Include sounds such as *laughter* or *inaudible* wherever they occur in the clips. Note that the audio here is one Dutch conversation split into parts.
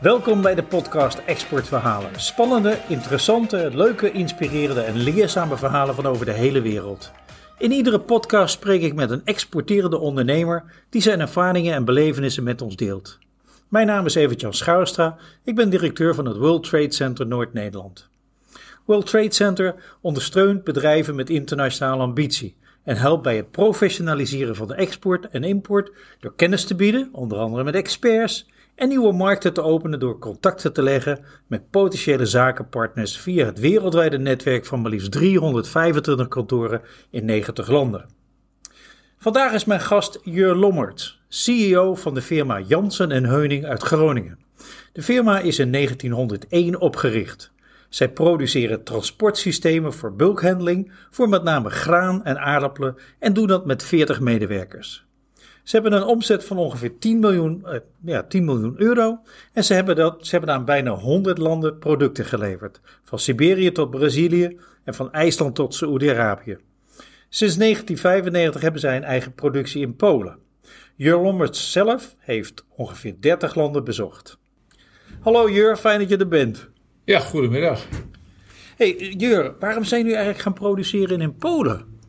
Welkom bij de podcast Exportverhalen. Spannende, interessante, leuke, inspirerende en leerzame verhalen van over de hele wereld. In iedere podcast spreek ik met een exporterende ondernemer die zijn ervaringen en belevenissen met ons deelt. Mijn naam is Evert-Jan ik ben directeur van het World Trade Center Noord-Nederland. World Trade Center ondersteunt bedrijven met internationale ambitie en helpt bij het professionaliseren van de export en import door kennis te bieden, onder andere met experts, en nieuwe markten te openen door contacten te leggen met potentiële zakenpartners via het wereldwijde netwerk van maar liefst 325 kantoren in 90 landen. Vandaag is mijn gast Jur Lommert, CEO van de firma Jansen en Heuning uit Groningen. De firma is in 1901 opgericht. Zij produceren transportsystemen voor bulkhandling voor met name graan en aardappelen en doen dat met 40 medewerkers. Ze hebben een omzet van ongeveer 10 miljoen, eh, ja, 10 miljoen euro en ze hebben, dat, ze hebben aan bijna 100 landen producten geleverd, van Siberië tot Brazilië en van IJsland tot Saoedi-Arabië. Sinds 1995 hebben zij een eigen productie in Polen. Jur Lommert zelf heeft ongeveer 30 landen bezocht. Hallo Jur, fijn dat je er bent. Ja, goedemiddag. Hey Jur, waarom zijn jullie eigenlijk gaan produceren in Polen?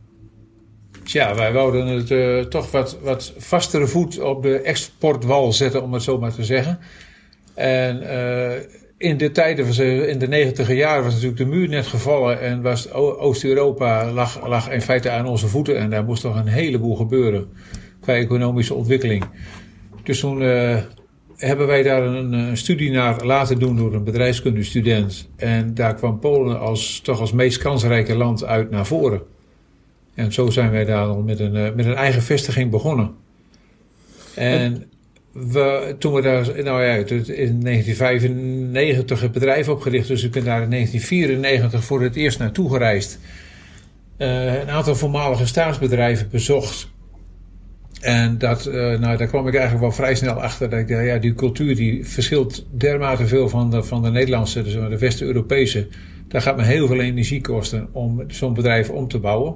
Tja, wij wouden het uh, toch wat, wat vastere voet op de exportwal zetten, om het zo maar te zeggen. En uh, in de tijden, in de negentiger jaren, was natuurlijk de muur net gevallen en was Oost-Europa lag, lag in feite aan onze voeten. En daar moest toch een heleboel gebeuren qua economische ontwikkeling. Dus toen uh, hebben wij daar een, een, studie naar laten doen door een bedrijfskundestudent. En daar kwam Polen als, toch als meest kansrijke land uit naar voren. En zo zijn wij daar al met een, met een eigen vestiging begonnen. En we, toen we daar, nou ja, in 1995 het bedrijf opgericht, dus ik ben daar in 1994 voor het eerst naartoe gereisd. Uh, een aantal voormalige staatsbedrijven bezocht. En dat, uh, nou, daar kwam ik eigenlijk wel vrij snel achter. Dat ik dacht, ja, die cultuur die verschilt dermate veel van de, van de Nederlandse, dus de West-Europese. Daar gaat me heel veel energie kosten om zo'n bedrijf om te bouwen.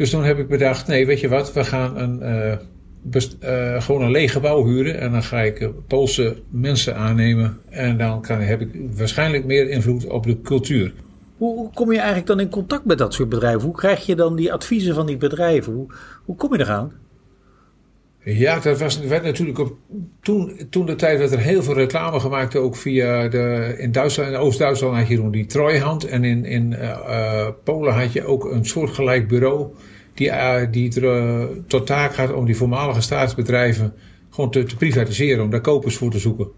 Dus toen heb ik bedacht, nee, weet je wat, we gaan een, uh, uh, gewoon een leeg gebouw huren. En dan ga ik Poolse mensen aannemen. En dan kan, heb ik waarschijnlijk meer invloed op de cultuur. Hoe, kom je eigenlijk dan in contact met dat soort bedrijven? Hoe krijg je dan die adviezen van die bedrijven? Hoe, hoe kom je eraan? Ja, dat was, werd natuurlijk op, toen, toen de tijd werd er heel veel reclame gemaakt, ook via de, in Duitsland, in Oost-Duitsland had je toen die Trojhand en in, in uh, Polen had je ook een soortgelijk bureau die, uh, die er, tot taak had om die voormalige staatsbedrijven gewoon te, te privatiseren, om daar kopers voor te zoeken.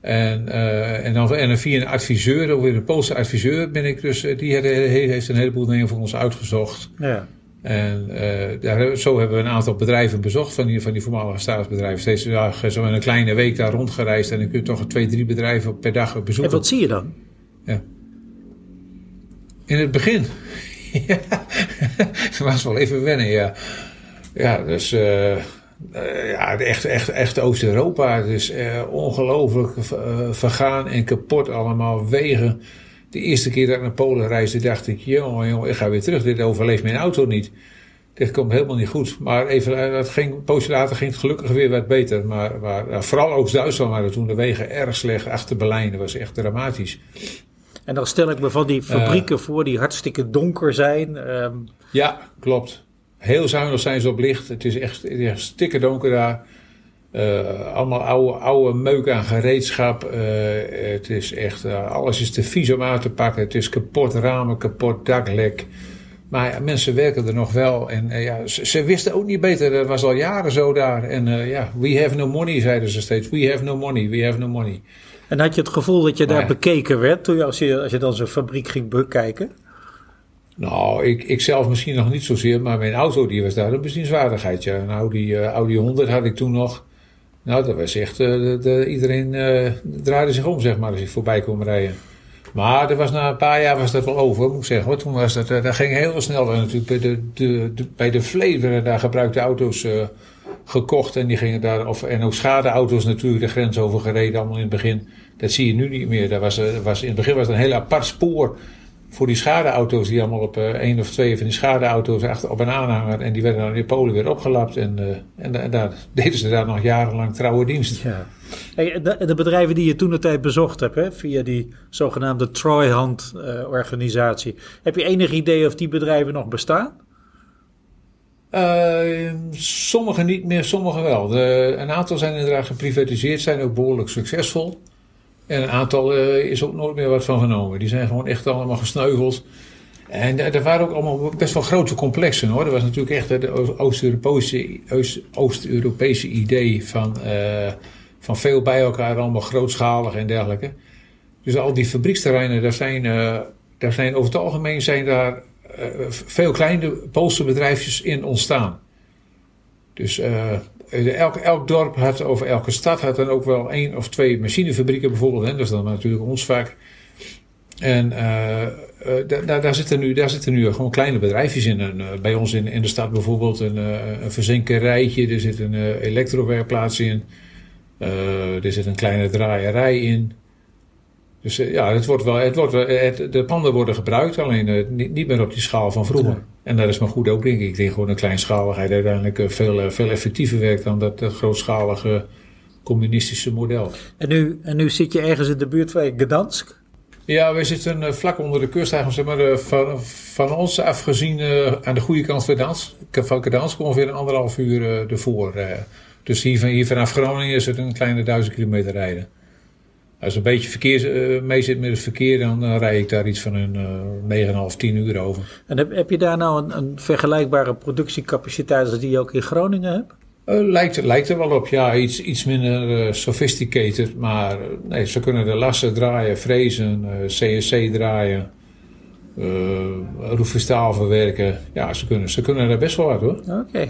En, uh, en, dan, en via een adviseur, of een Poolse adviseur, ben ik dus, die heeft een heleboel dingen voor ons uitgezocht. Ja. En uh, daar, zo hebben we een aantal bedrijven bezocht van die, van die voormalige staatsbedrijven. Steeds zo in een kleine week daar rondgereisd en dan kun je toch twee, drie bedrijven per dag bezoeken. En wat zie je dan? Ja. In het begin. *laughs* ja, dat was wel even wennen, ja. Ja, dus uh, uh, ja, echt, echt, echt Oost-Europa. Het is uh, ongelooflijk vergaan en kapot allemaal. Wegen de eerste keer dat ik naar Polen reisde, dacht ik: jongen, jongen, ik ga weer terug. Dit overleeft mijn auto niet. Dit komt helemaal niet goed. Maar even, dat ging, poosje later ging het gelukkig weer wat beter. Maar, maar vooral Oost-Duitsland waren toen de wegen erg slecht. Achter Berlijn, dat was echt dramatisch. En dan stel ik me van die fabrieken uh, voor die hartstikke donker zijn. Um... Ja, klopt. Heel zuinig zijn ze op licht. Het is echt, het is stikke donker daar. Uh, allemaal oude, oude meuk aan gereedschap. Uh, het is echt, alles is te vies om uit te pakken. Het is kapot ramen, kapot daklek. Maar ja, mensen werken er nog wel. En ja, ze, ze, wisten ook niet beter. Dat was al jaren zo daar. En ja, we have no money, zeiden ze steeds. We have no money, we have no money. En had je het gevoel dat je daar ja. bekeken werd toen je, als, je, als je dan zo'n fabriek ging bekijken? Nou, ik, ik zelf misschien nog niet zozeer, maar mijn auto die was daar een bezienswaardigheid. Ja. Een Audi, Audi 100 had ik toen nog. Nou, dat was echt, uh, de, de, iedereen uh, draaide zich om, zeg maar, als ik voorbij kwam rijden. Maar er was na een paar jaar was dat wel over, moet ik zeggen. Want toen was dat, dat ging heel snel. natuurlijk bij de, de, de, bij de werden daar gebruikte auto's gekocht. En die gingen daar, of, en ook schadeauto's natuurlijk de grens over gereden, allemaal in het begin. Dat zie je nu niet meer. Dat was, was, in het begin was het een heel apart spoor. voor die schadeauto's die allemaal op uh, één of twee van die schadeauto's achter op een aanhanger. En die werden dan in Polen weer opgelapt. En, uh, en, en, daar *laughs* deden ze daar nog jarenlang trouwe dienst. Ja. Hey, de, de, bedrijven die je toen de tijd bezocht hebt, hè, via die zogenaamde Treuhand-organisatie. heb je enig idee of die bedrijven nog bestaan? Uh, sommige niet meer, sommige wel. De, een aantal zijn inderdaad geprivatiseerd, zijn ook behoorlijk succesvol. En een aantal uh, is ook nooit meer wat van genomen. Die zijn gewoon echt allemaal gesneuveld. En er waren ook allemaal best wel grote complexen hoor. Er was natuurlijk echt het Oost-Europese Oost idee van, van veel bij elkaar, allemaal grootschalig en dergelijke. Dus al die fabrieksterreinen, daar zijn, daar zijn over het algemeen zijn daar veel kleine Poolse bedrijfjes in ontstaan. Dus elk, elk dorp had, of elke stad had dan ook wel één of twee machinefabrieken bijvoorbeeld. Hè? Dat is dan natuurlijk ons vaak. En uh, daar, daar, zitten nu, daar zitten nu gewoon kleine bedrijfjes in. Bij ons in, in de stad bijvoorbeeld een, een verzinkerijtje. Er zit een elektrowerkplaats in. er zit een kleine draaierij in. Dus ja, het wordt wel, het wordt wel, het, de panden worden gebruikt, alleen niet, niet meer op die schaal van vroeger. En dat is maar goed ook, denk ik. Ik denk gewoon een kleinschaligheid uiteindelijk eh, veel, eh, veel effectiever werkt dan dat grootschalige communistische model. En nu, en nu zit je ergens in de buurt van Gdansk? Ja, we zitten vlak onder de kust, eigenlijk zeg maar, van, van ons afgezien uh, aan de goede kant van Gdansk. Van Gdansk ongeveer een anderhalf uur ervoor. dus hier, van, hier vanaf Groningen is het een kleine duizend kilometer rijden. Als een beetje verkeer uh, mee zit met het verkeer, dan uh, rijd ik daar iets van een uh, 9,5, 10 uur over. En heb, heb je daar nou een, een, vergelijkbare productiecapaciteit als die je ook in Groningen hebt? lijkt, lijkt er wel op, ja. Iets, iets minder sophisticated, maar nee, ze kunnen de lassen draaien, frezen, CNC draaien, roevenstaal verwerken. Ja, ze kunnen, ze kunnen er best wel wat hoor. Oké. Okay.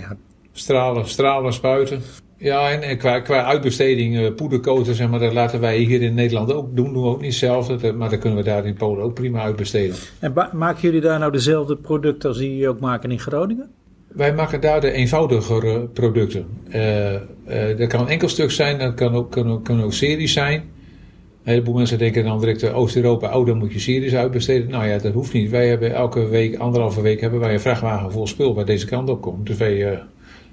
Stralen, stralen spuiten. Ja, en, qua, qua uitbesteding, uh, poederkoten, zeg maar, dat laten wij hier in Nederland ook doen. Doen we ook niet zelf, dat, maar dat kunnen we daar in Polen ook prima uitbesteden. En maken jullie daar nou dezelfde producten als die jullie ook maken in Groningen? Wij maken daar de eenvoudigere producten. Uh, uh, dat kan enkel stuk zijn, dat kan ook, kan ook, kan ook series zijn. Een heleboel mensen denken dan direct Oost-Europa, oh dan moet je series uitbesteden. Nou ja, dat hoeft niet. Wij hebben elke week, anderhalve week, hebben wij een vrachtwagen vol spul waar deze kant op komt. Dus wij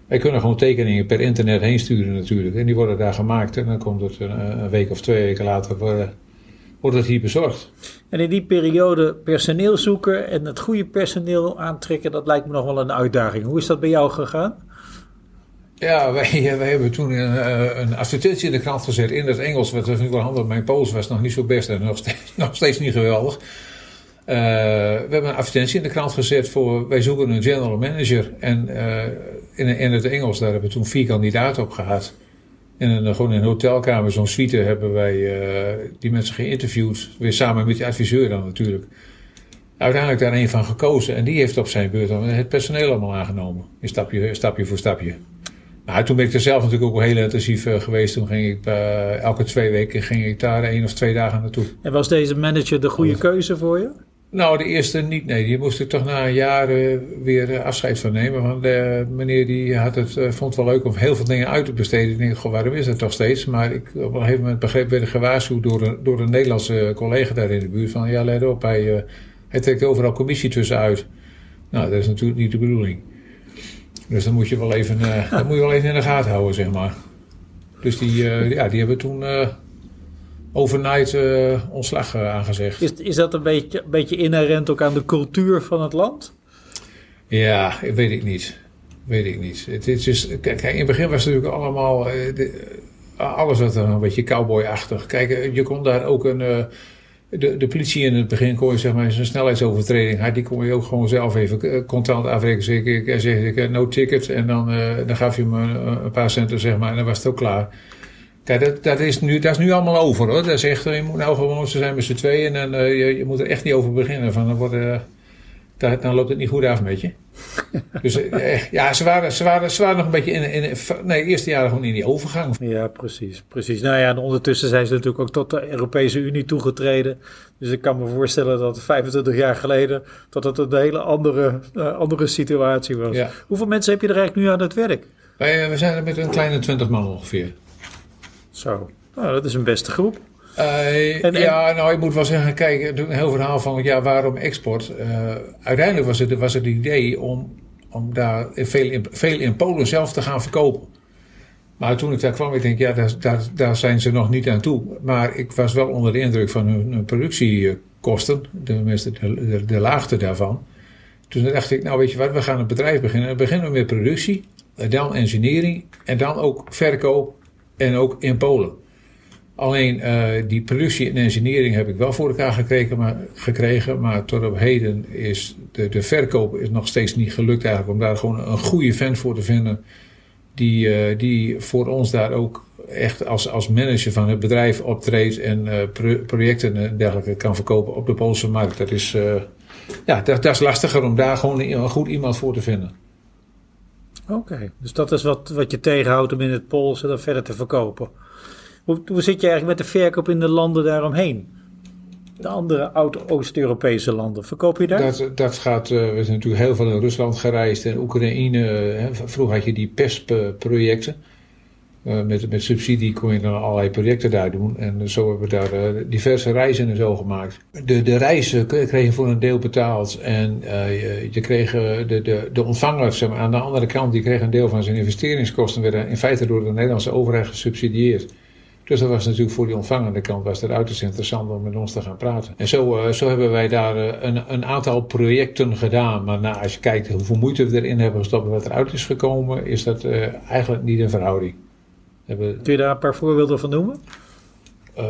wij kunnen gewoon tekeningen per internet heen sturen natuurlijk. En die worden daar gemaakt. En dan komt het een, week of twee weken later worden, wordt het hier bezorgd. En in die periode personeel zoeken en het goede personeel aantrekken, dat lijkt me nog wel een uitdaging. Hoe is dat bij jou gegaan? Ja, *laughs* wij, wij hebben toen een, eh, een advertentie in de krant gezet in het Engels. Wat natuurlijk wel handig. Mijn Pools was nog niet zo best en nog steeds, *laughs* nog steeds niet geweldig. Uh, we hebben een advertentie in de krant gezet voor wij zoeken een general manager. En uh, in, in het Engels, daar hebben we toen vier kandidaten op gehad. In een, gewoon in een hotelkamer, zo'n suite, hebben wij uh, die mensen geïnterviewd. Weer samen met die adviseur dan natuurlijk. Uiteindelijk daar een van gekozen. En die heeft op zijn beurt dan het personeel allemaal aangenomen. In stapje, stapje voor stapje. Nou, toen ben ik er zelf natuurlijk ook heel intensief geweest. Toen ging ik uh, elke twee weken ging ik daar één of twee dagen naartoe. En was deze manager de goede keuze voor je? Nou, de eerste niet. Nee, die moest ik toch na een jaar weer uh, afscheid van nemen. Want de meneer die had het, uh, vond het wel leuk om heel veel dingen uit te besteden. Ik denk, waarom is dat toch steeds? Maar ik, op een gegeven moment begreep, werd ik gewaarschuwd door een, door een Nederlandse collega daar in de buurt. Van ja, let op, hij, hij trekt overal commissie tussenuit. Nou, dat is natuurlijk niet de bedoeling. Dus dan moet je wel even, dat moet je wel even in de gaten houden, zeg maar. Dus die, ja, die hebben toen overnight uh, ontslag uh, aangezegd. Is, is dat een beetje, een beetje inherent ook aan de cultuur van het land? Ja, weet ik niet. Weet ik niet. Het, het is, kijk, in het begin was het natuurlijk allemaal. De, alles wat een beetje cowboyachtig. Kijk, je kon daar ook een. De, de, politie in het begin kon je zeg maar zijn snelheidsovertreding die kon je ook gewoon zelf even contant afrekenen. Zeg ik, zeg ik no ticket en dan, dan gaf je me een, een paar centen zeg maar en dan was het ook klaar. Kijk, dat, dat, is nu, dat is nu allemaal over hoor. Dat is echt, je moet nou gewoon, ze zijn met z'n tweeën en uh, je, je, moet er echt niet over beginnen. Van, dan, worden, uh, dan loopt het niet goed af met je. *laughs* dus uh, ja, ze waren, ze, waren, ze waren nog een beetje in, in nee, de eerste jaren gewoon in die overgang. Ja, precies, precies. Nou ja, en ondertussen zijn ze natuurlijk ook tot de Europese Unie toegetreden. Dus ik kan me voorstellen dat 25 jaar geleden dat het een hele andere, andere situatie was. Ja. Hoeveel mensen heb je er eigenlijk nu aan het werk? Wij, we zijn er met een kleine 20 man ongeveer. Zo, nou, dat is een beste groep. ja, nou, ik moet wel zeggen, kijk, een heel verhaal van ja, waarom export? uiteindelijk was het, was het idee om, om daar veel in, veel in Polen zelf te gaan verkopen. Maar toen ik daar kwam, ik denk, ja, daar, daar, daar zijn ze nog niet aan toe. Maar ik was wel onder de indruk van hun, productiekosten, de, de, de, laagte daarvan. Toen dacht ik, nou weet je wat, we gaan een bedrijf beginnen. We beginnen met productie, dan engineering en dan ook verkoop en ook in Polen. Alleen uh, die productie en engineering heb ik wel voor elkaar gekregen, maar, gekregen, maar tot op heden is de, de verkoop is nog steeds niet gelukt eigenlijk om daar gewoon een goede vent voor te vinden die, uh, die voor ons daar ook echt als, als manager van het bedrijf optreedt en uh, projecten en dergelijke kan verkopen op de Poolse markt. Dat is, ja, dat, dat, is lastiger om daar gewoon een goed iemand voor te vinden. Oké, dus dat is wat, wat je tegenhoudt om in het Poolse dan verder te verkopen. Hoe, hoe zit je eigenlijk met de verkoop in de landen daaromheen? De andere oud-Oost-Europese landen, verkoop je daar? Dat, dat gaat, uh, we zijn natuurlijk heel veel in Rusland gereisd en Oekraïne. Hè, vroeger had je die PESP-projecten. Uh, met, met subsidie kon je dan allerlei projecten daar doen. En zo hebben we daar uh, diverse reizen en zo gemaakt. De, de reizen kreeg je voor een deel betaald. En uh, je, kreeg de, de, de ontvanger zeg maar, aan de andere kant, die kreeg een deel van zijn investeringskosten. werden in feite door de Nederlandse overheid gesubsidieerd. Dus dat was natuurlijk voor die ontvangende kant was het uiterst interessant om met ons te gaan praten. En zo, zo hebben wij daar een, een aantal projecten gedaan. Maar nou, als je kijkt hoeveel moeite we erin hebben gestopt en wat eruit is gekomen, is dat eigenlijk niet in verhouding. Hebben... Kun je daar een paar voorbeelden van noemen? Uh,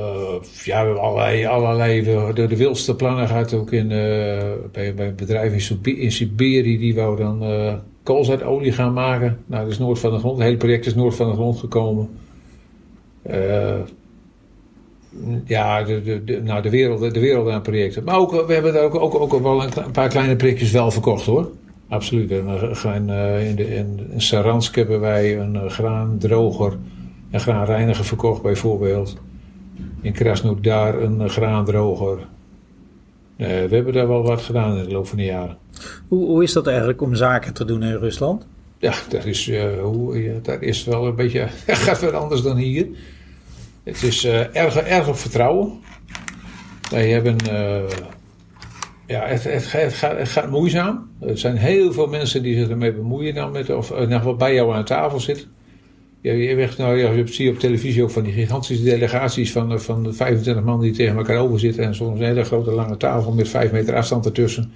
ja, we hebben allerlei, allerlei de, de wildste plannen gehad. Ook in, uh, bij, bij een bedrijf in, in Siberië, die wou dan uh, koolzaadolie gaan maken. Nou, dat is noord van de grond. Het hele project is noord van de grond gekomen. ja, de, de, de, nou, de, wereld, de wereld aan projecten. Maar ook, we hebben daar ook, ook, ook wel een, een paar kleine projectjes wel verkocht hoor. Absoluut. En, in, de, in, in Saransk hebben wij een graandroger een graanreiniger verkocht bijvoorbeeld. In Krasnodar een graandroger. Uh, we hebben daar wel wat gedaan in de loop van de jaren. Hoe, hoe is dat eigenlijk om zaken te doen in Rusland? Ja, dat is, uh, hoe, ja, dat is wel een beetje. *laughs* gaat wat anders dan hier. Het is uh, erg, erg op vertrouwen. Wij hebben. ja, het, het, het, gaat, het, gaat, moeizaam. Er zijn heel veel mensen die zich ermee bemoeien dan met, of ieder geval bij jou aan tafel zitten. Ja, je, hebt, nou, ja, je ziet op televisie ook van die gigantische delegaties van, van de 25 man die tegen elkaar over zitten. En soms een hele grote lange tafel met 5 meter afstand ertussen.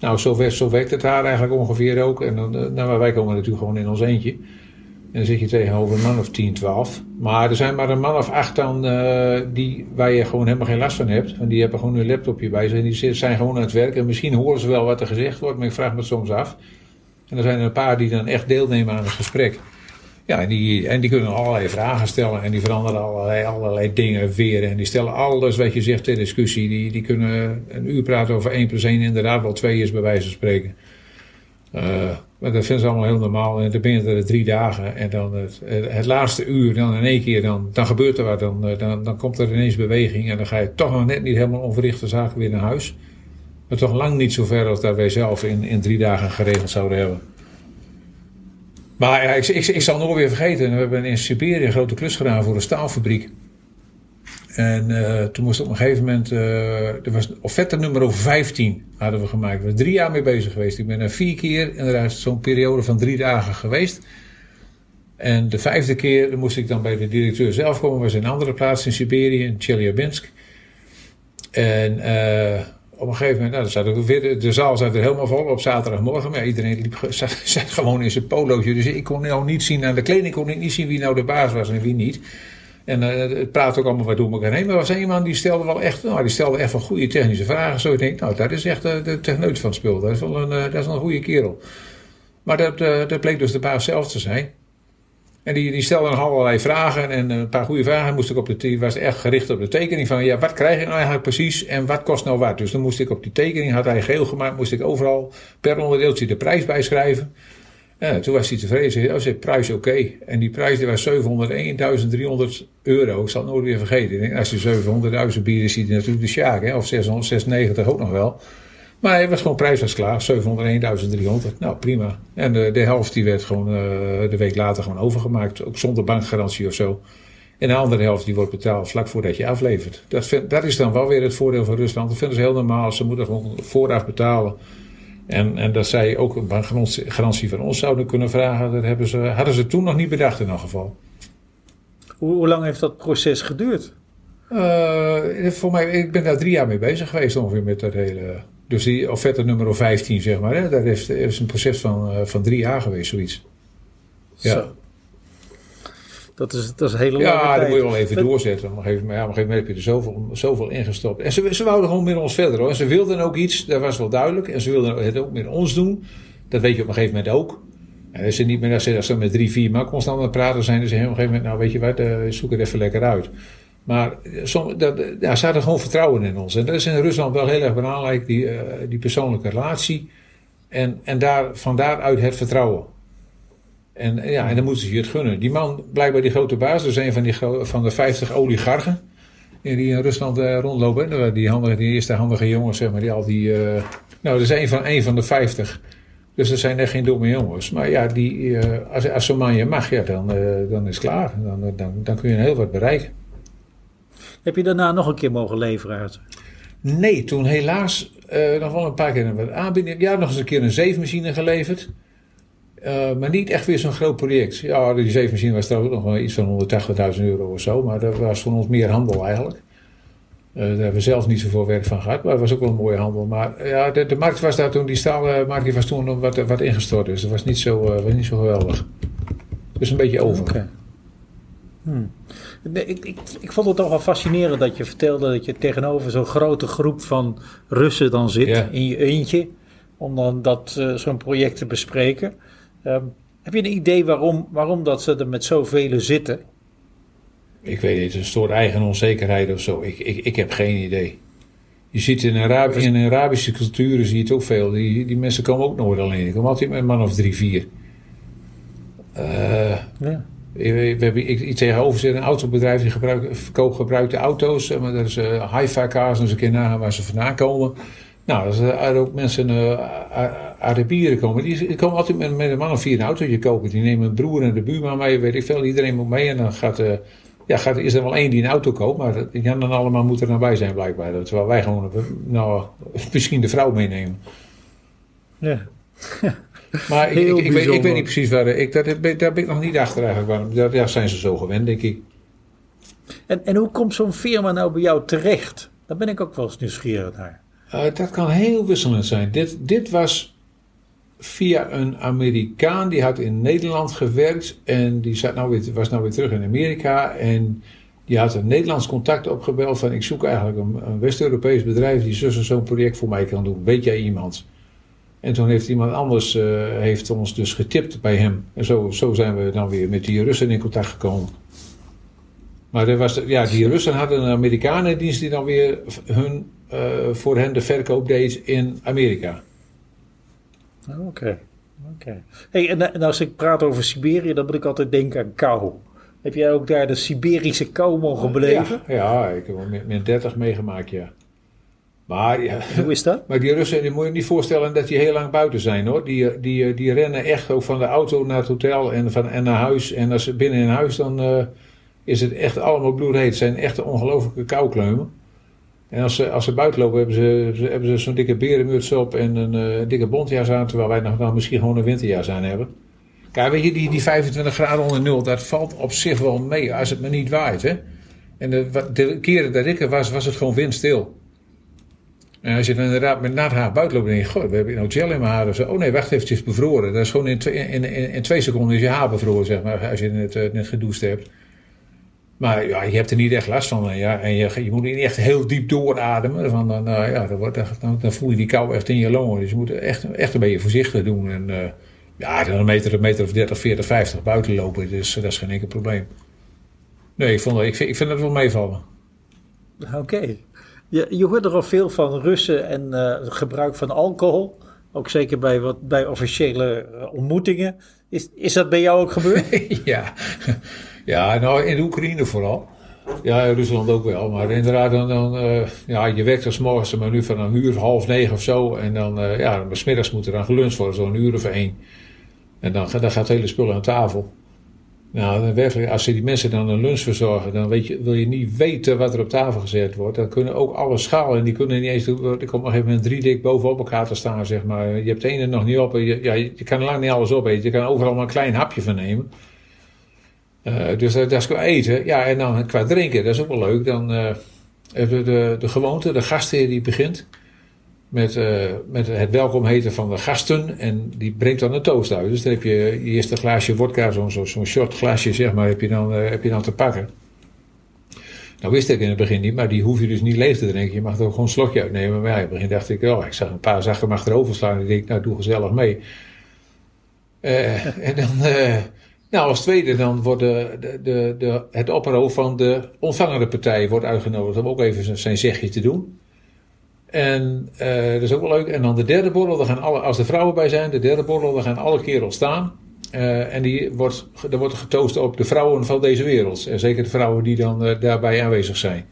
Nou, zo, werkt, het daar eigenlijk ongeveer ook. En dan, eh, nou, wij komen natuurlijk gewoon in ons eentje. En dan zit je tegenover een man of 10, 12. Maar er zijn maar een man of 8 dan uh, die, waar je gewoon helemaal geen last van hebt. En die hebben gewoon hun laptopje bij zich. En die zijn gewoon aan het werk. En misschien horen ze wel wat er gezegd wordt, maar ik vraag me het soms af. En er zijn er een paar die dan echt deelnemen aan het gesprek. Ja, en die, en die kunnen allerlei vragen stellen en die veranderen allerlei, allerlei dingen weer. En die stellen alles wat je zegt ter discussie. Die, die kunnen een uur praten over 1 plus 1, inderdaad wel 2 is bij wijze van spreken. Uh, maar dat vinden ze allemaal heel normaal. En dan ben je er drie dagen. En dan het, het, laatste uur, dan in één keer, dan, dan gebeurt er wat. Dan, eh, dan, dan komt er ineens beweging. En dan ga je toch nog net niet helemaal onverrichte zaken weer naar huis. Maar toch lang niet zo ver als dat wij zelf in, in drie dagen geregeld zouden hebben. Maar ik, ik, ik zal nooit weer vergeten. We hebben in Siberië een grote klus gedaan voor een staalfabriek. En uh, toen moest op een gegeven moment, uh, er was offerte nummer over 15 hadden we gemaakt. We zijn drie jaar mee bezig geweest. Ik ben er vier keer, inderdaad zo'n periode van drie dagen geweest. En de vijfde keer moest ik dan bij de directeur zelf komen. We was in een andere plaats in Siberië, in Chelyabinsk. En uh, op een gegeven moment, nou, zat weer, de zaal zat er helemaal vol op zaterdagmorgen. Maar iedereen liep, *laughs* zat, gewoon in zijn polootje. Dus ik kon nou niet zien aan de kleding, kon ik niet zien wie nou de baas was en wie niet. En uh, het praat ook allemaal wat door elkaar heen. Maar er was een man die stelde wel echt, nou, die stelde echt van goede technische vragen. Zo ik denk, nou, dat is echt de techneut van het spul. Dat is wel een, uh, dat is een goede kerel. Maar dat, dat bleek dus de baas zelf te zijn. En die, die stelde nog allerlei vragen en een paar goede vragen moest ik op de die was echt gericht op de tekening van ja, wat krijg je nou eigenlijk precies en wat kost nou wat. Dus dan moest ik op die tekening, had hij geel gemaakt, moest ik overal per onderdeeltje de prijs bijschrijven. Ja, toen was hij tevreden. Zei, oh, zei prijs oké. En die prijs die was 701.300 euro. Ik zal het nooit weer vergeten. als je 700.000 biedt, is hij natuurlijk de sjaak. Of 696 ook nog wel. Maar hij was gewoon prijs was klaar, 701.300. Nou, prima. En de, de helft die werd gewoon uh, de week later gewoon overgemaakt. Ook zonder bankgarantie of zo. En de andere helft die wordt betaald vlak voordat je aflevert. Dat, vind, dat is dan wel weer het voordeel van Rusland. Dat vinden ze heel normaal. Ze moeten gewoon vooraf betalen. En, en dat zij ook een garantie van ons zouden kunnen vragen, dat hebben ze, hadden ze toen nog niet bedacht in elk geval. Hoe, hoe lang heeft dat proces geduurd? Uh, voor mij, ik ben daar drie jaar mee bezig geweest ongeveer met dat hele... Dus die offerte nummer 15, zeg maar. Hè, dat heeft, is een proces van, uh, van drie jaar geweest, zoiets. Ja. Zo. Dat is, dat is een hele lange ja, tijd. Dat moet je wel even doorzetten. Op een gegeven moment, ja, op een gegeven moment heb je er zoveel, zoveel ingestopt. En ze, ze wouden gewoon met ons verder hoor. En ze wilden ook iets, dat was wel duidelijk. En ze wilden het ook met ons doen. Dat weet je op een gegeven moment ook. En als ze niet meer als ze, als ze met drie, vier man constant aan het praten zijn, dan zeggen ze op een gegeven moment, nou weet je wat, uh, zoek het even lekker uit. Maar som, dat, ja, ze hadden gewoon vertrouwen in ons. En dat is in Rusland wel heel erg belangrijk, die, uh, die persoonlijke relatie. En, en daar, van daaruit het vertrouwen. En, ja, en dan moeten ze je het gunnen. Die man, blijkbaar die grote baas, dat is een van, die, van de 50 oligarchen die in Rusland rondlopen. Die, die eerste handige jongens, zeg maar, die al die. Nou, dat is een van, een van de 50. Dus er zijn echt geen domme jongens. Maar ja, die, als, als zo'n man je mag, ja, dan, dan is het klaar. Dan, dan, dan kun je heel wat bereiken. Heb je daarna nog een keer mogen leveren uit? Nee, toen helaas nog wel een paar keer een aanbieding. Ja, nog eens een keer een zeefmachine geleverd. Uh, maar niet echt weer zo'n groot project. Ja, die zeefmachine was trouwens nog wel iets van 180.000 euro of zo. Maar dat was voor ons meer handel eigenlijk. Uh, daar hebben we zelf niet zoveel werk van gehad. Maar het was ook wel een mooie handel. Maar ja, de, de markt was daar toen, die staalmarkt was toen wat, wat ingestort. Dus dat was niet zo, uh, was niet zo geweldig. Dus een beetje over. Okay. Hmm. Ik, ik, ik vond het toch wel fascinerend dat je vertelde dat je tegenover zo'n grote groep van Russen dan zit yeah. in je eentje. Om dan dat, zo'n project te bespreken. Um, heb je een idee waarom, waarom dat ze er met zoveel zitten? Ik weet niet, een soort eigen onzekerheid of zo. Ik, ik, ik heb geen idee. Je ziet in, Arab in Arabische culturen zie je het ook veel. Die, die mensen komen ook nooit alleen. Die komen altijd met een man of drie, vier. Uh, ja. We, we hebben iets tegenover zitten, een autobedrijf die gebruikt, verkoopt gebruikte auto's. Maar dat is uh, hi-fi cars, dus een keer nagaan waar ze vandaan komen. Nou, als er ook mensen uh, Arabieren komen, die komen altijd met, met een man of vier een autootje kopen. Die nemen een broer en de buurman mee, weet ik veel. Iedereen moet mee en dan gaat, uh, ja, gaat, is er wel één die een auto koopt. Maar die anderen allemaal moeten er bij zijn blijkbaar. Terwijl wij gewoon nou, *laughs* misschien de vrouw meenemen. Ja. *laughs* maar ik, ik, ik, weet, ik, weet, niet precies waar. Ik, daar, daar ben ik nog niet achter eigenlijk. Waarom, daar, daar zijn ze zo gewend, denk ik. En, en hoe komt zo'n firma nou bij jou terecht? Daar ben ik ook wel eens nieuwsgierig naar. Uh, dat kan heel wisselend zijn. Dit, dit was via een Amerikaan die had in Nederland gewerkt en die zat nou weer, was nou weer terug in Amerika en die had een Nederlands contact opgebeld van ik zoek eigenlijk een, een West-Europees bedrijf die zo zo'n project voor mij kan doen. Weet jij iemand? En toen heeft iemand anders uh, heeft ons dus getipt bij hem. En zo, zo zijn we dan weer met die Russen in contact gekomen. Maar er was, ja, die Russen hadden een Amerikanendienst die dan weer hun, uh, voor hen de verkoop deed in Amerika. Oké. Okay. Okay. Hey, en, en, als ik praat over Siberië, dan moet ik altijd denken aan kou. Heb jij ook daar de Siberische kou mogen beleven? Ja, ja ik heb met min 30 meegemaakt, ja. Maar, ja, Hoe is dat? Maar die Russen, die moet je niet voorstellen dat die heel lang buiten zijn hoor. Die, die, die rennen echt ook van de auto naar het hotel en, van, en naar huis. En als ze binnen in huis, dan uh, is het echt allemaal bloedheet. Het zijn echt ongelofelijke koukleumen. En als ze, als ze buiten lopen, hebben ze, hebben ze zo'n dikke berenmuts op en een uh, dikke bontjas aan. Terwijl wij nog, nog misschien gewoon een winterjas aan hebben. Kijk, weet je, die, die 25 graden onder nul, dat valt op zich wel mee als het maar niet waait. Hè? En de, de keren dat ik er was, was het gewoon windstil. En als je dan inderdaad met nat haar buiten loopt, denk je, goh, we hebben nou gel in mijn haar of zo. Oh nee, wacht even, het bevroren. Dat is gewoon in in, in, in twee seconden is je haar bevroren, zeg maar, als je net, uh, net gedoucht hebt. Maar ja, je hebt er niet echt last van. Ja, en je, je moet niet echt heel diep doorademen. Van, dan, uh, ja, dan, wordt, dan, dan, voel je die kou echt in je longen. Dus je moet echt, echt een beetje voorzichtig doen. En uh, ja, dan een meter, een meter of 30, 40, 50 buiten lopen. Dus dat is geen enkel probleem. Nee, ik, vond, ik, vind, ik het wel meevallen. Oké. Je, je hoort er al veel van Russen en uh, gebruik van alcohol. Ook zeker bij, wat, bij officiële ontmoetingen. Is, is dat bij jou ook gebeurd? *laughs* ja. Ja, nou in de Oekraïne vooral. Ja, Rusland ook wel. Maar inderdaad, dan, dan uh, ja, je werkt als morgens maar nu van een uur, half negen of zo. En dan, uh, ja, smiddags moet er dan geluncht worden, zo'n uur of één. En dan, dan gaat het hele spul aan tafel. Nou, als ze die mensen dan een lunch verzorgen, dan weet je, wil je niet weten wat er op tafel gezet wordt. Dan kunnen ook alle schalen, die kunnen niet eens, er komt op een gegeven moment drie dik bovenop elkaar te staan, zeg maar. Je hebt de ene nog niet op, je, ja, je kan lang niet alles opeten. Je kan overal maar een klein hapje van nemen. Uh, dus dat, is qua eten. Ja, en dan qua drinken, dat is ook wel leuk. Dan uh, we de, de gewoonte, de gastheer die begint met, uh, met het welkom heten van de gasten. En die brengt dan een toast uit. Dus dan heb je je eerste glaasje wodka, zo'n zo, short glaasje zeg maar, heb je, dan, uh, heb je dan te pakken. Nou wist ik in het begin niet, maar die hoef je dus niet leeg te drinken. Je mag er ook gewoon een slokje uitnemen. Maar ja, in het begin dacht ik, oh, ik zag een paar zakken achterover slaan. Ik denk, nou, doe gezellig mee. Uh, *laughs* en dan, nou, als tweede dan wordt de, de, de, het opperhoofd van de ontvangende partij wordt uitgenodigd om ook even zijn zegje te doen. En uh, dat is ook wel leuk. En dan de derde borrel, daar gaan alle, als er vrouwen bij zijn, de derde borrel, daar gaan alle kerels staan. Uh, en die wordt, er wordt getoost op de vrouwen van deze wereld. En zeker de vrouwen die dan uh, daarbij aanwezig zijn.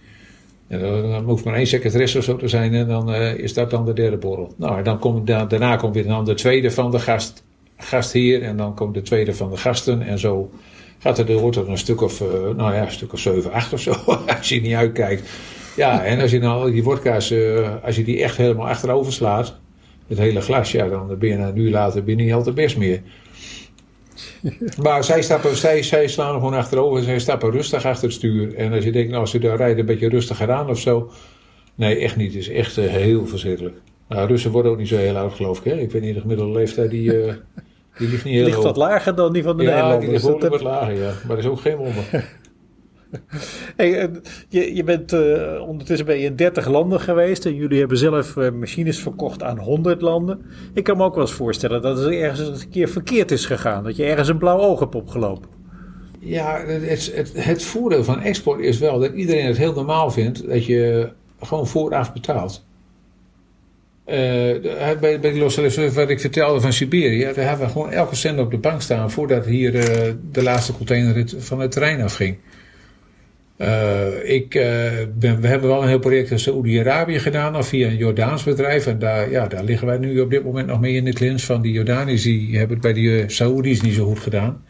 En dan hoeft maar één secretaresse of zo te zijn en dan is dat dan de derde borrel. Nou, en dan komt, daarna komt weer dan de tweede van de gast, gastheer en dan komt de tweede van de gasten. En zo gaat er, er wordt er een stuk of, nou ja, een stuk of zeven, acht of zo, *laughs* als je niet uitkijkt. Ja, en als je nou die wodka's, uh, als je die echt helemaal achterover slaat, het hele glas, ja, dan ben je een uur later ben je niet al te best meer. Maar zij, stappen, zij, zij slaan gewoon achterover en zij stappen rustig achter het stuur. En als je denkt, nou, ze daar rijden een beetje rustiger aan of zo. Nee, echt niet. Het is echt uh, heel verschrikkelijk. Nou, Russen worden ook niet zo heel oud, geloof ik. Hè? Ik weet niet, de gemiddelde leeftijd die, uh, die ligt niet heel ligt wat lager dan die van de ja, Nederlanders. Ja, die ligt wat lager, ja. Maar dat is ook geen wonder. *laughs* Hey, je, je bent uh, ondertussen ben in 30 landen geweest en jullie hebben zelf uh, machines verkocht aan 100 landen. Ik kan me ook wel eens voorstellen dat het ergens een keer verkeerd is gegaan, dat je ergens een blauw oog hebt opgelopen. Ja, het, het, het voordeel van export is wel dat iedereen het heel normaal vindt dat je gewoon vooraf betaalt. Bij, bij die wat ik vertelde van Siberië, daar hebben we gewoon elke cent op de bank staan voordat hier de laatste container van het terrein afging. Uh, ik, ben, we hebben wel een heel project in Saoedi-Arabië gedaan, via een Jordaans bedrijf. En daar, ja, daar liggen wij nu op dit moment nog mee in de klins van die Jordaniërs. Die hebben het bij de eh, Saoedi's niet zo goed gedaan.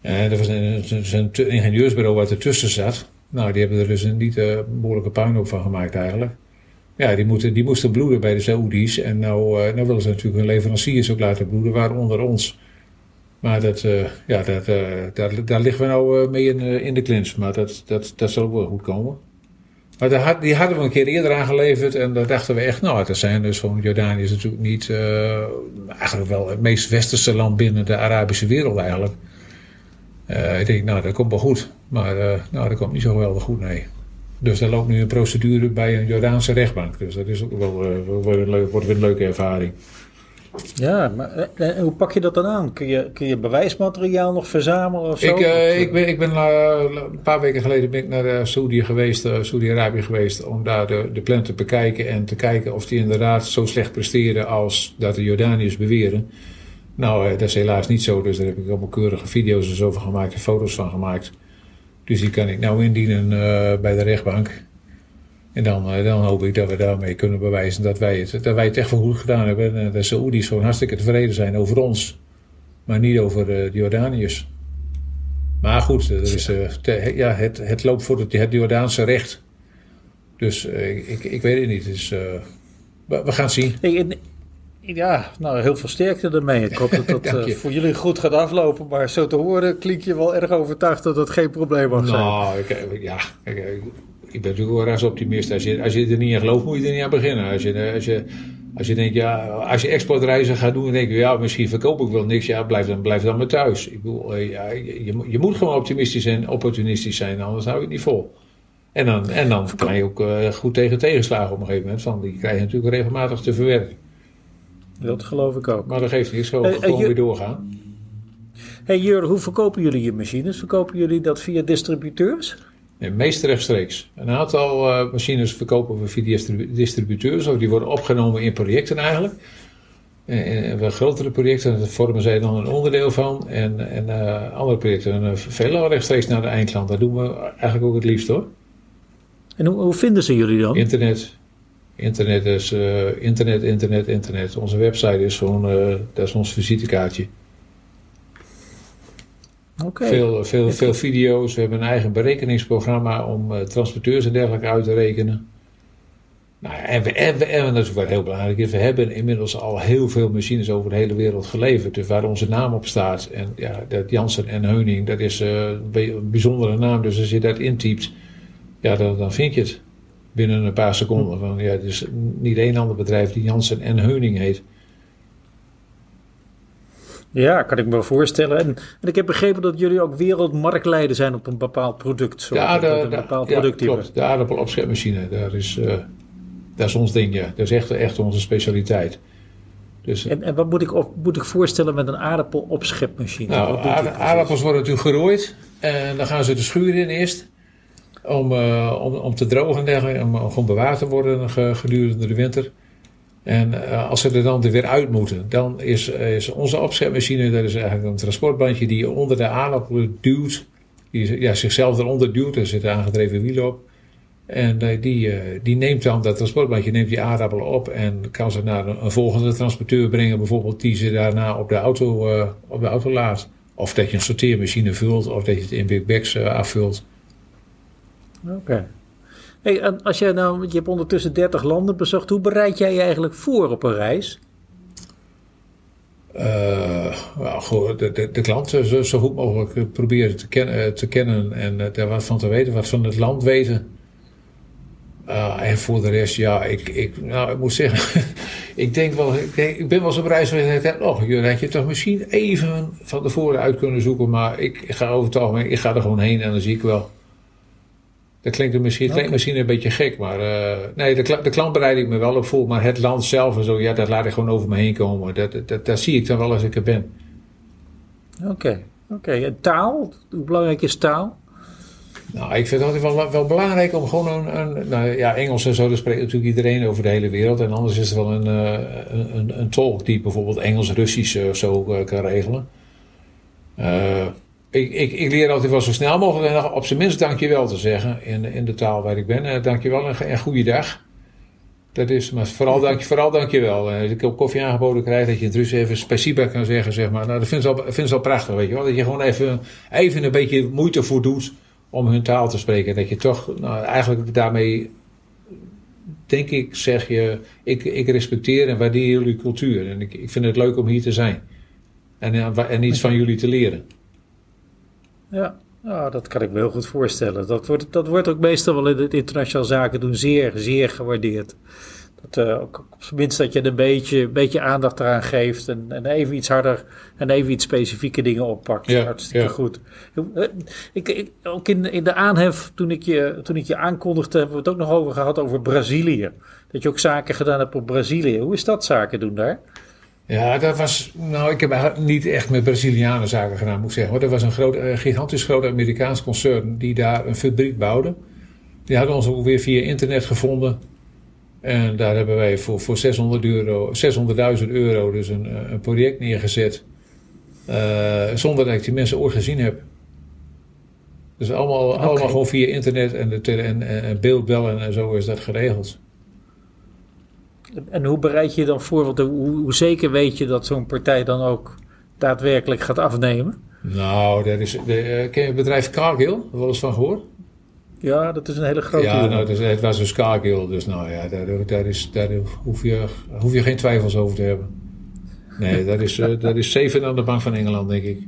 Er was een, een, ingenieursbureau wat ertussen zat. Nou, die hebben er dus een niet behoorlijke puinhoop van gemaakt eigenlijk. Ja, die, moeten, die moesten bloeden bij de Saoedi's. En nou, nou willen ze natuurlijk hun leveranciers ook laten bloeden, waaronder ons. Maar dat, uh, ja, dat, uh, daar, daar liggen we nou uh, mee in, in de klins. Maar dat, dat, dat zal wel goed komen. Maar daar, die hadden we een keer eerder aangeleverd. En daar dachten we echt, nou, dat zijn dus van Jordanië is natuurlijk niet, eigenlijk wel het meest westerse land binnen de Arabische wereld eigenlijk. ik denk, nou, dat komt wel goed. Maar nou, dat komt niet zo geweldig goed, nee. Dus er loopt nu een procedure bij een Jordaanse rechtbank. Dus dat is ook wel, wordt, wordt weer een leuke ervaring. Ja, maar eh, en hoe pak je dat dan aan? Kun je, kun je bewijsmateriaal nog verzamelen of zo? Ik, uh, ik ben, ik ben uh, een paar weken geleden ben ik naar uh, Saudi geweest, Saudi-Arabië geweest, om daar de, de plan te bekijken en te kijken of die inderdaad zo slecht presteren als dat de Jordaniërs beweren. Nou, dat is helaas niet zo, dus daar heb ik allemaal keurige video's en zo van gemaakt en foto's van gemaakt. Dus die kan ik nou indienen bij de rechtbank. En dan, eh, dan hoop ik dat we daarmee kunnen bewijzen dat wij het, dat wij het echt wel goed gedaan hebben. En de Saoedi's gewoon hartstikke tevreden zijn over ons. Maar niet over de Jordaniërs. Maar goed, er is, ja, het, het loopt voor het, het Jordaanse recht. Dus uh, ik, ik weet het niet. Dus, uh, we, we, gaan zien. ja, nou heel veel sterkte ermee. Ik hoop dat *laughs* dat voor jullie goed gaat aflopen. Maar zo te horen klink je wel erg overtuigd dat dat geen probleem mag zijn. Nou, ik, ja, ik, ik ben natuurlijk wel optimist. Als je, als je er niet in gelooft, moet je er niet aan beginnen. Als je, als je, als je denkt, ja, als je exportreizen gaat doen, dan denk je, ja, misschien verkoop ik wel niks. Ja, blijf dan, blijf dan maar thuis. Ik bedoel, eh, ja, je, je moet gewoon optimistisch en opportunistisch zijn, anders hou je het niet vol. En dan, en dan kan je ook uh, goed tegen tegenslagen op een gegeven moment. Van, die krijg je natuurlijk regelmatig te verwerken. Dat geloof ik ook. Maar dat geeft niks, gewoon, uh, gewoon weer doorgaan. Hey Jur, hoe verkopen jullie je machines? Verkopen jullie dat via distributeurs? Nee, meest rechtstreeks. Een aantal uh, machines verkopen we via distributeurs, of die worden opgenomen in projecten eigenlijk. En, we grotere projecten, daar vormen zij dan een onderdeel van. En, en uh, andere projecten uh, veel rechtstreeks naar de eindklant. Dat doen we eigenlijk ook het liefst hoor. En hoe, hoe vinden ze jullie dan? Internet. Internet is internet, internet, internet. Onze website is gewoon, dat is ons visitekaartje. Okay. Veel, veel, veel video's. We hebben een eigen berekeningsprogramma om uh, transporteurs en dergelijke uit te rekenen. Nou, en, we, en, we, en dat is wat heel belangrijk is, we hebben inmiddels al heel veel machines over de hele wereld geleverd. Dus waar onze naam op staat. En ja, dat Jansen en Heuning, dat is uh, een bijzondere naam. Dus als je dat intypt, ja, dan, dan vind je het binnen een paar seconden. Van, ja, er is niet één ander bedrijf die Jansen en Heuning heet. Ja, kan ik me voorstellen. En, en, ik heb begrepen dat jullie ook wereldmarktleider zijn op een bepaald product. Zo, ja, de, een bepaald de, product ja, klopt. De aardappelopschepmachine, daar is, uh, dat is ons ding, ja. Dat is echt, echt onze specialiteit. Dus, en, en wat moet ik, op, moet ik voorstellen met een aardappelopschepmachine? Nou, aardappels worden natuurlijk gerooid. En dan gaan ze de schuur in eerst. Om, uh, om, om te drogen en. Om, om gewoon bewaard te worden gedurende de winter. En uh, als ze er dan er weer uit moeten, dan is, is onze opschepmachine, dat is eigenlijk een transportbandje die je onder de aardappelen duwt. Die ja, zichzelf eronder duwt, er zit een aangedreven wiel op. En uh, die, uh, die neemt dan, dat transportbandje neemt die aardappelen op en kan ze naar een, een volgende transporteur brengen, bijvoorbeeld die ze daarna op de auto, op de auto laat. Of dat je een sorteermachine vult, of dat je het in big bags afvult. Oké. Hey, en als jij nou, je hebt ondertussen 30 landen bezocht, hoe bereid jij je eigenlijk voor op een reis? Uh, nou, de, de, de klant zo, zo, goed mogelijk proberen te, ken, eh, te kennen en daar wat van te weten, wat van het land weten. En voor de rest, ja, ik, ik, nou, ik moet zeggen, *laughs* ik denk wel, ik, ben wel eens op reis geweest en oh, je had je toch misschien even van tevoren uit kunnen zoeken, maar ik ga over het algemeen, ik ga er gewoon heen en dan zie ik wel. Dat klinkt misschien, klinkt misschien een beetje gek, maar uh, nee, de, de klant bereid ik me wel op voor. Maar het land zelf en zo, ja, dat laat ik gewoon over me heen komen. Dat, dat, dat, zie ik dan wel als ik er ben. Oké, oké. Taal? Hoe belangrijk is taal? Nou, ik vind het altijd wel, wel belangrijk om gewoon een, een nou ja, Engels en zo, daar spreekt natuurlijk iedereen over de hele wereld. En anders is er wel een, uh, een, een, tolk die bijvoorbeeld Engels-Russisch of zo kan regelen. Uh, ik, ik, ik, leer altijd wel zo snel mogelijk en op zijn minst dankjewel te zeggen in, in de taal waar ik ben. Uh, dankjewel en, en goeiedag. Dat is, maar vooral, dank, vooral dankjewel. Uh, als ik op koffie aangeboden krijg, dat je het Rus even spasiba kan zeggen, zeg maar. Nou, dat vind ze al, vind ze al prachtig, weet je wel. Dat je gewoon even, even een beetje moeite voor doet om hun taal te spreken. Dat je toch, nou, eigenlijk daarmee, denk ik, zeg je, ik, ik respecteer en waardeer jullie cultuur. En ik, ik vind het leuk om hier te zijn. En, en iets van jullie te leren. Ja, nou, dat kan ik me heel goed voorstellen. Dat wordt, dat wordt ook meestal wel in het internationaal zaken doen zeer, zeer gewaardeerd. Dat, uh, ook op zijn minst dat je een beetje, beetje aandacht eraan geeft en, en even iets harder en even iets specifieke dingen oppakt. Ja, Hartstikke ja. goed. Eh, ik, ik, ook in, in de aanhef, toen ik, je, toen ik je aankondigde, hebben we het ook nog over gehad over Brazilië. Dat je ook zaken gedaan hebt op Brazilië. Hoe is dat zaken doen daar? Ja, dat was. Nou, ik heb niet echt met Brazilianen zaken gedaan, moet ik zeggen. Want dat was een groot, gigantisch groot Amerikaans concern die daar een fabriek bouwde. Die hadden ons ook weer via internet gevonden. En daar hebben wij voor, voor 600 euro, 600.000 euro dus een, een project neergezet. Uh, zonder dat ik die mensen ooit gezien heb. Dus allemaal, allemaal gewoon via internet en, de en, en beeldbellen en zo is dat geregeld. En hoe bereid je je dan voor? Want hoe, hoe zeker weet je dat zo'n partij dan ook daadwerkelijk gaat afnemen? Nou, dat is, de, uh, ken je het bedrijf Cargill? Heb je wel eens van gehoord? Ja, dat is een hele grote. Ja, nou, het was een Cargill, dus nou ja, daar, daar, is, daar hoef, je, hoef je geen twijfels over te hebben. Nee, dat is, uh, dat is zeven aan de bank van Engeland, denk ik.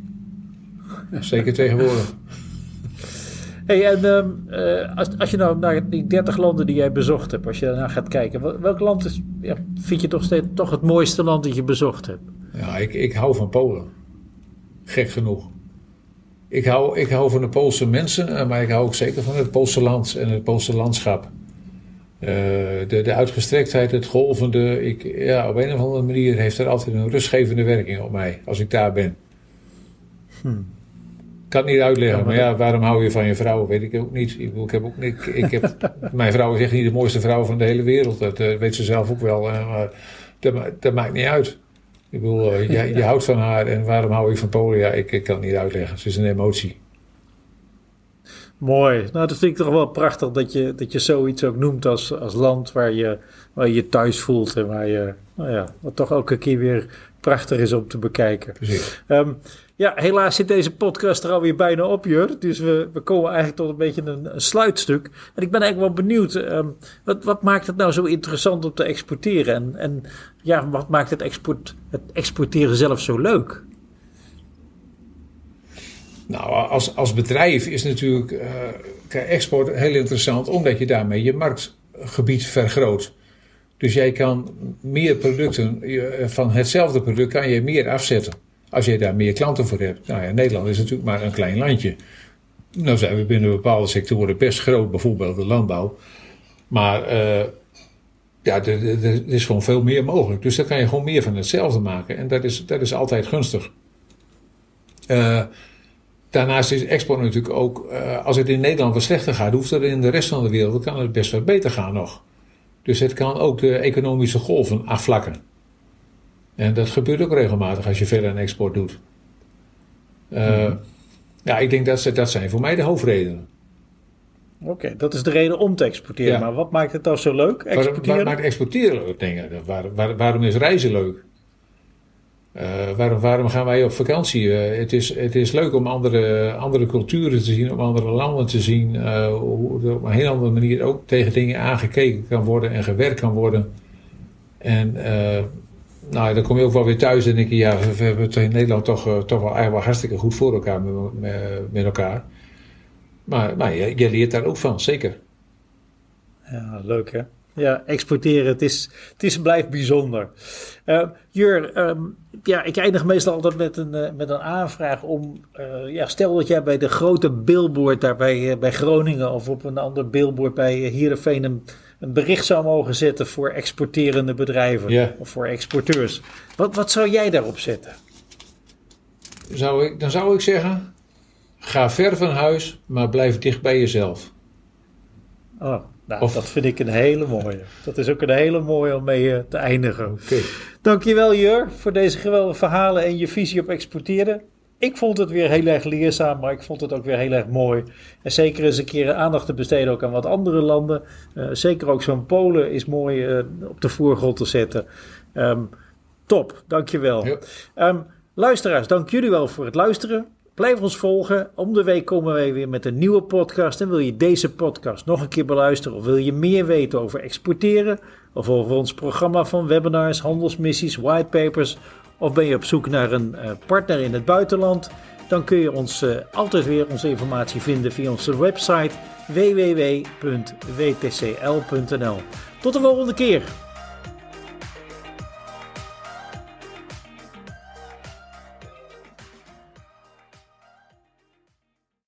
Zeker tegenwoordig. Hey, en um, uh, als, als je nou naar die 30 landen die jij bezocht hebt, als je daarna gaat kijken, welk land is, ja, vind je toch steeds toch het mooiste land dat je bezocht hebt? Ja, ik, ik hou van Polen. Gek genoeg. Ik hou, ik hou van de Poolse mensen, eh, maar ik hou ook zeker van het Poolse land en het Poolse landschap. Uh, de, de uitgestrektheid, het golvende. Ik, ja, op een of andere manier heeft er altijd een rustgevende werking op mij als ik daar ben. Hmm kan het niet uitleggen. maar ja, waarom hou je van je vrouw? Weet ik ook niet. Ik, heb ook, ik, ik heb, *laughs* mijn vrouw is echt niet de mooiste vrouw van de hele wereld. Dat uh, weet ze zelf ook wel. Uh, maar dat, dat, maakt niet uit. Ik bedoel, uh, je, *laughs* je, houdt van haar. En waarom hou je van Polen? Ja, ik, ik kan het niet uitleggen. Het is een emotie. Mooi. Nou, dat vind ik toch wel prachtig dat je, dat je zoiets ook noemt als, als land waar je, waar je thuis voelt. En waar je, nou ja, wat toch elke keer weer prachtig is om te bekijken. Precies. Um, ja, helaas zit deze podcast er alweer bijna op, Jur. Dus we, we komen eigenlijk tot een beetje een, een sluitstuk. En ik ben eigenlijk wel benieuwd, um, wat, wat maakt het nou zo interessant om te exporteren? En, en ja, wat maakt het, export, het exporteren zelf zo leuk? Nou, als, als bedrijf is natuurlijk uh, export heel interessant, omdat je daarmee je marktgebied vergroot. Dus jij kan meer producten, van hetzelfde product kan je meer afzetten. Als je daar meer klanten voor hebt. Nou ja, Nederland is natuurlijk maar een klein landje. Nou zijn we binnen bepaalde sectoren best groot, bijvoorbeeld de landbouw. Maar uh, ja, er is gewoon veel meer mogelijk. Dus dan kan je gewoon meer van hetzelfde maken. En dat is, dat is altijd gunstig. Uh, daarnaast is export natuurlijk ook, als het in Nederland wat slechter gaat, hoeft het in de rest van de wereld kan het best wat beter gaan nog. Dus het kan ook de economische golven afvlakken. En dat gebeurt ook regelmatig als je verder aan export doet. Uh, mm. Ja, ik denk dat dat zijn voor mij de hoofdredenen. Oké, dat is de reden om te exporteren. Ja. Maar wat maakt het dan zo leuk? Exporteren? Waar maakt exporteren leuk? Denk ik. Waar, waar, waarom is reizen leuk? Uh, waarom, waarom, gaan wij op vakantie? Uh, het, is, het is leuk om andere, andere culturen te zien, om andere landen te zien. Uh, hoe er op een heel andere manier ook tegen dingen aangekeken kan worden en gewerkt kan worden. En nou, dan kom je ook wel weer thuis en denk je, ja, we hebben het in Nederland toch, toch wel eigenlijk wel hartstikke goed voor elkaar met, met, elkaar. Maar, maar je, je leert daar ook van, zeker. Ja, leuk hè? Ja, exporteren, het is, het is blijft bijzonder. Uh, Jur, um, ja, ik eindig meestal altijd met een, uh, met een aanvraag om... Uh, ja, stel dat jij bij de grote billboard daar bij, bij Groningen... of op een ander billboard bij Heerenveen een, een bericht zou mogen zetten... voor exporterende bedrijven yeah. of voor exporteurs. Wat, wat zou jij daarop zetten? Zou ik, dan zou ik zeggen... Ga ver van huis, maar blijf dicht bij jezelf. Oh, nou, of... dat vind ik een hele mooie. Dat is ook een hele mooie om mee uh, te eindigen. Okay. Dankjewel Jur voor deze geweldige verhalen en je visie op exporteren. Ik vond het weer heel erg leerzaam, maar ik vond het ook weer heel erg mooi. En zeker eens een keer aandacht te besteden ook aan wat andere landen. Uh, zeker ook zo'n Polen is mooi uh, op de voorgrond te zetten. Um, top, dankjewel. Ja. Um, luisteraars, dank jullie wel voor het luisteren. Blijf ons volgen. Om de week komen wij weer met een nieuwe podcast. En wil je deze podcast nog een keer beluisteren of wil je meer weten over exporteren of over ons programma van webinars, handelsmissies, whitepapers of ben je op zoek naar een uh, partner in het buitenland? Dan kun je ons uh, altijd weer onze informatie vinden via onze website www.wtcl.nl. Tot de volgende keer.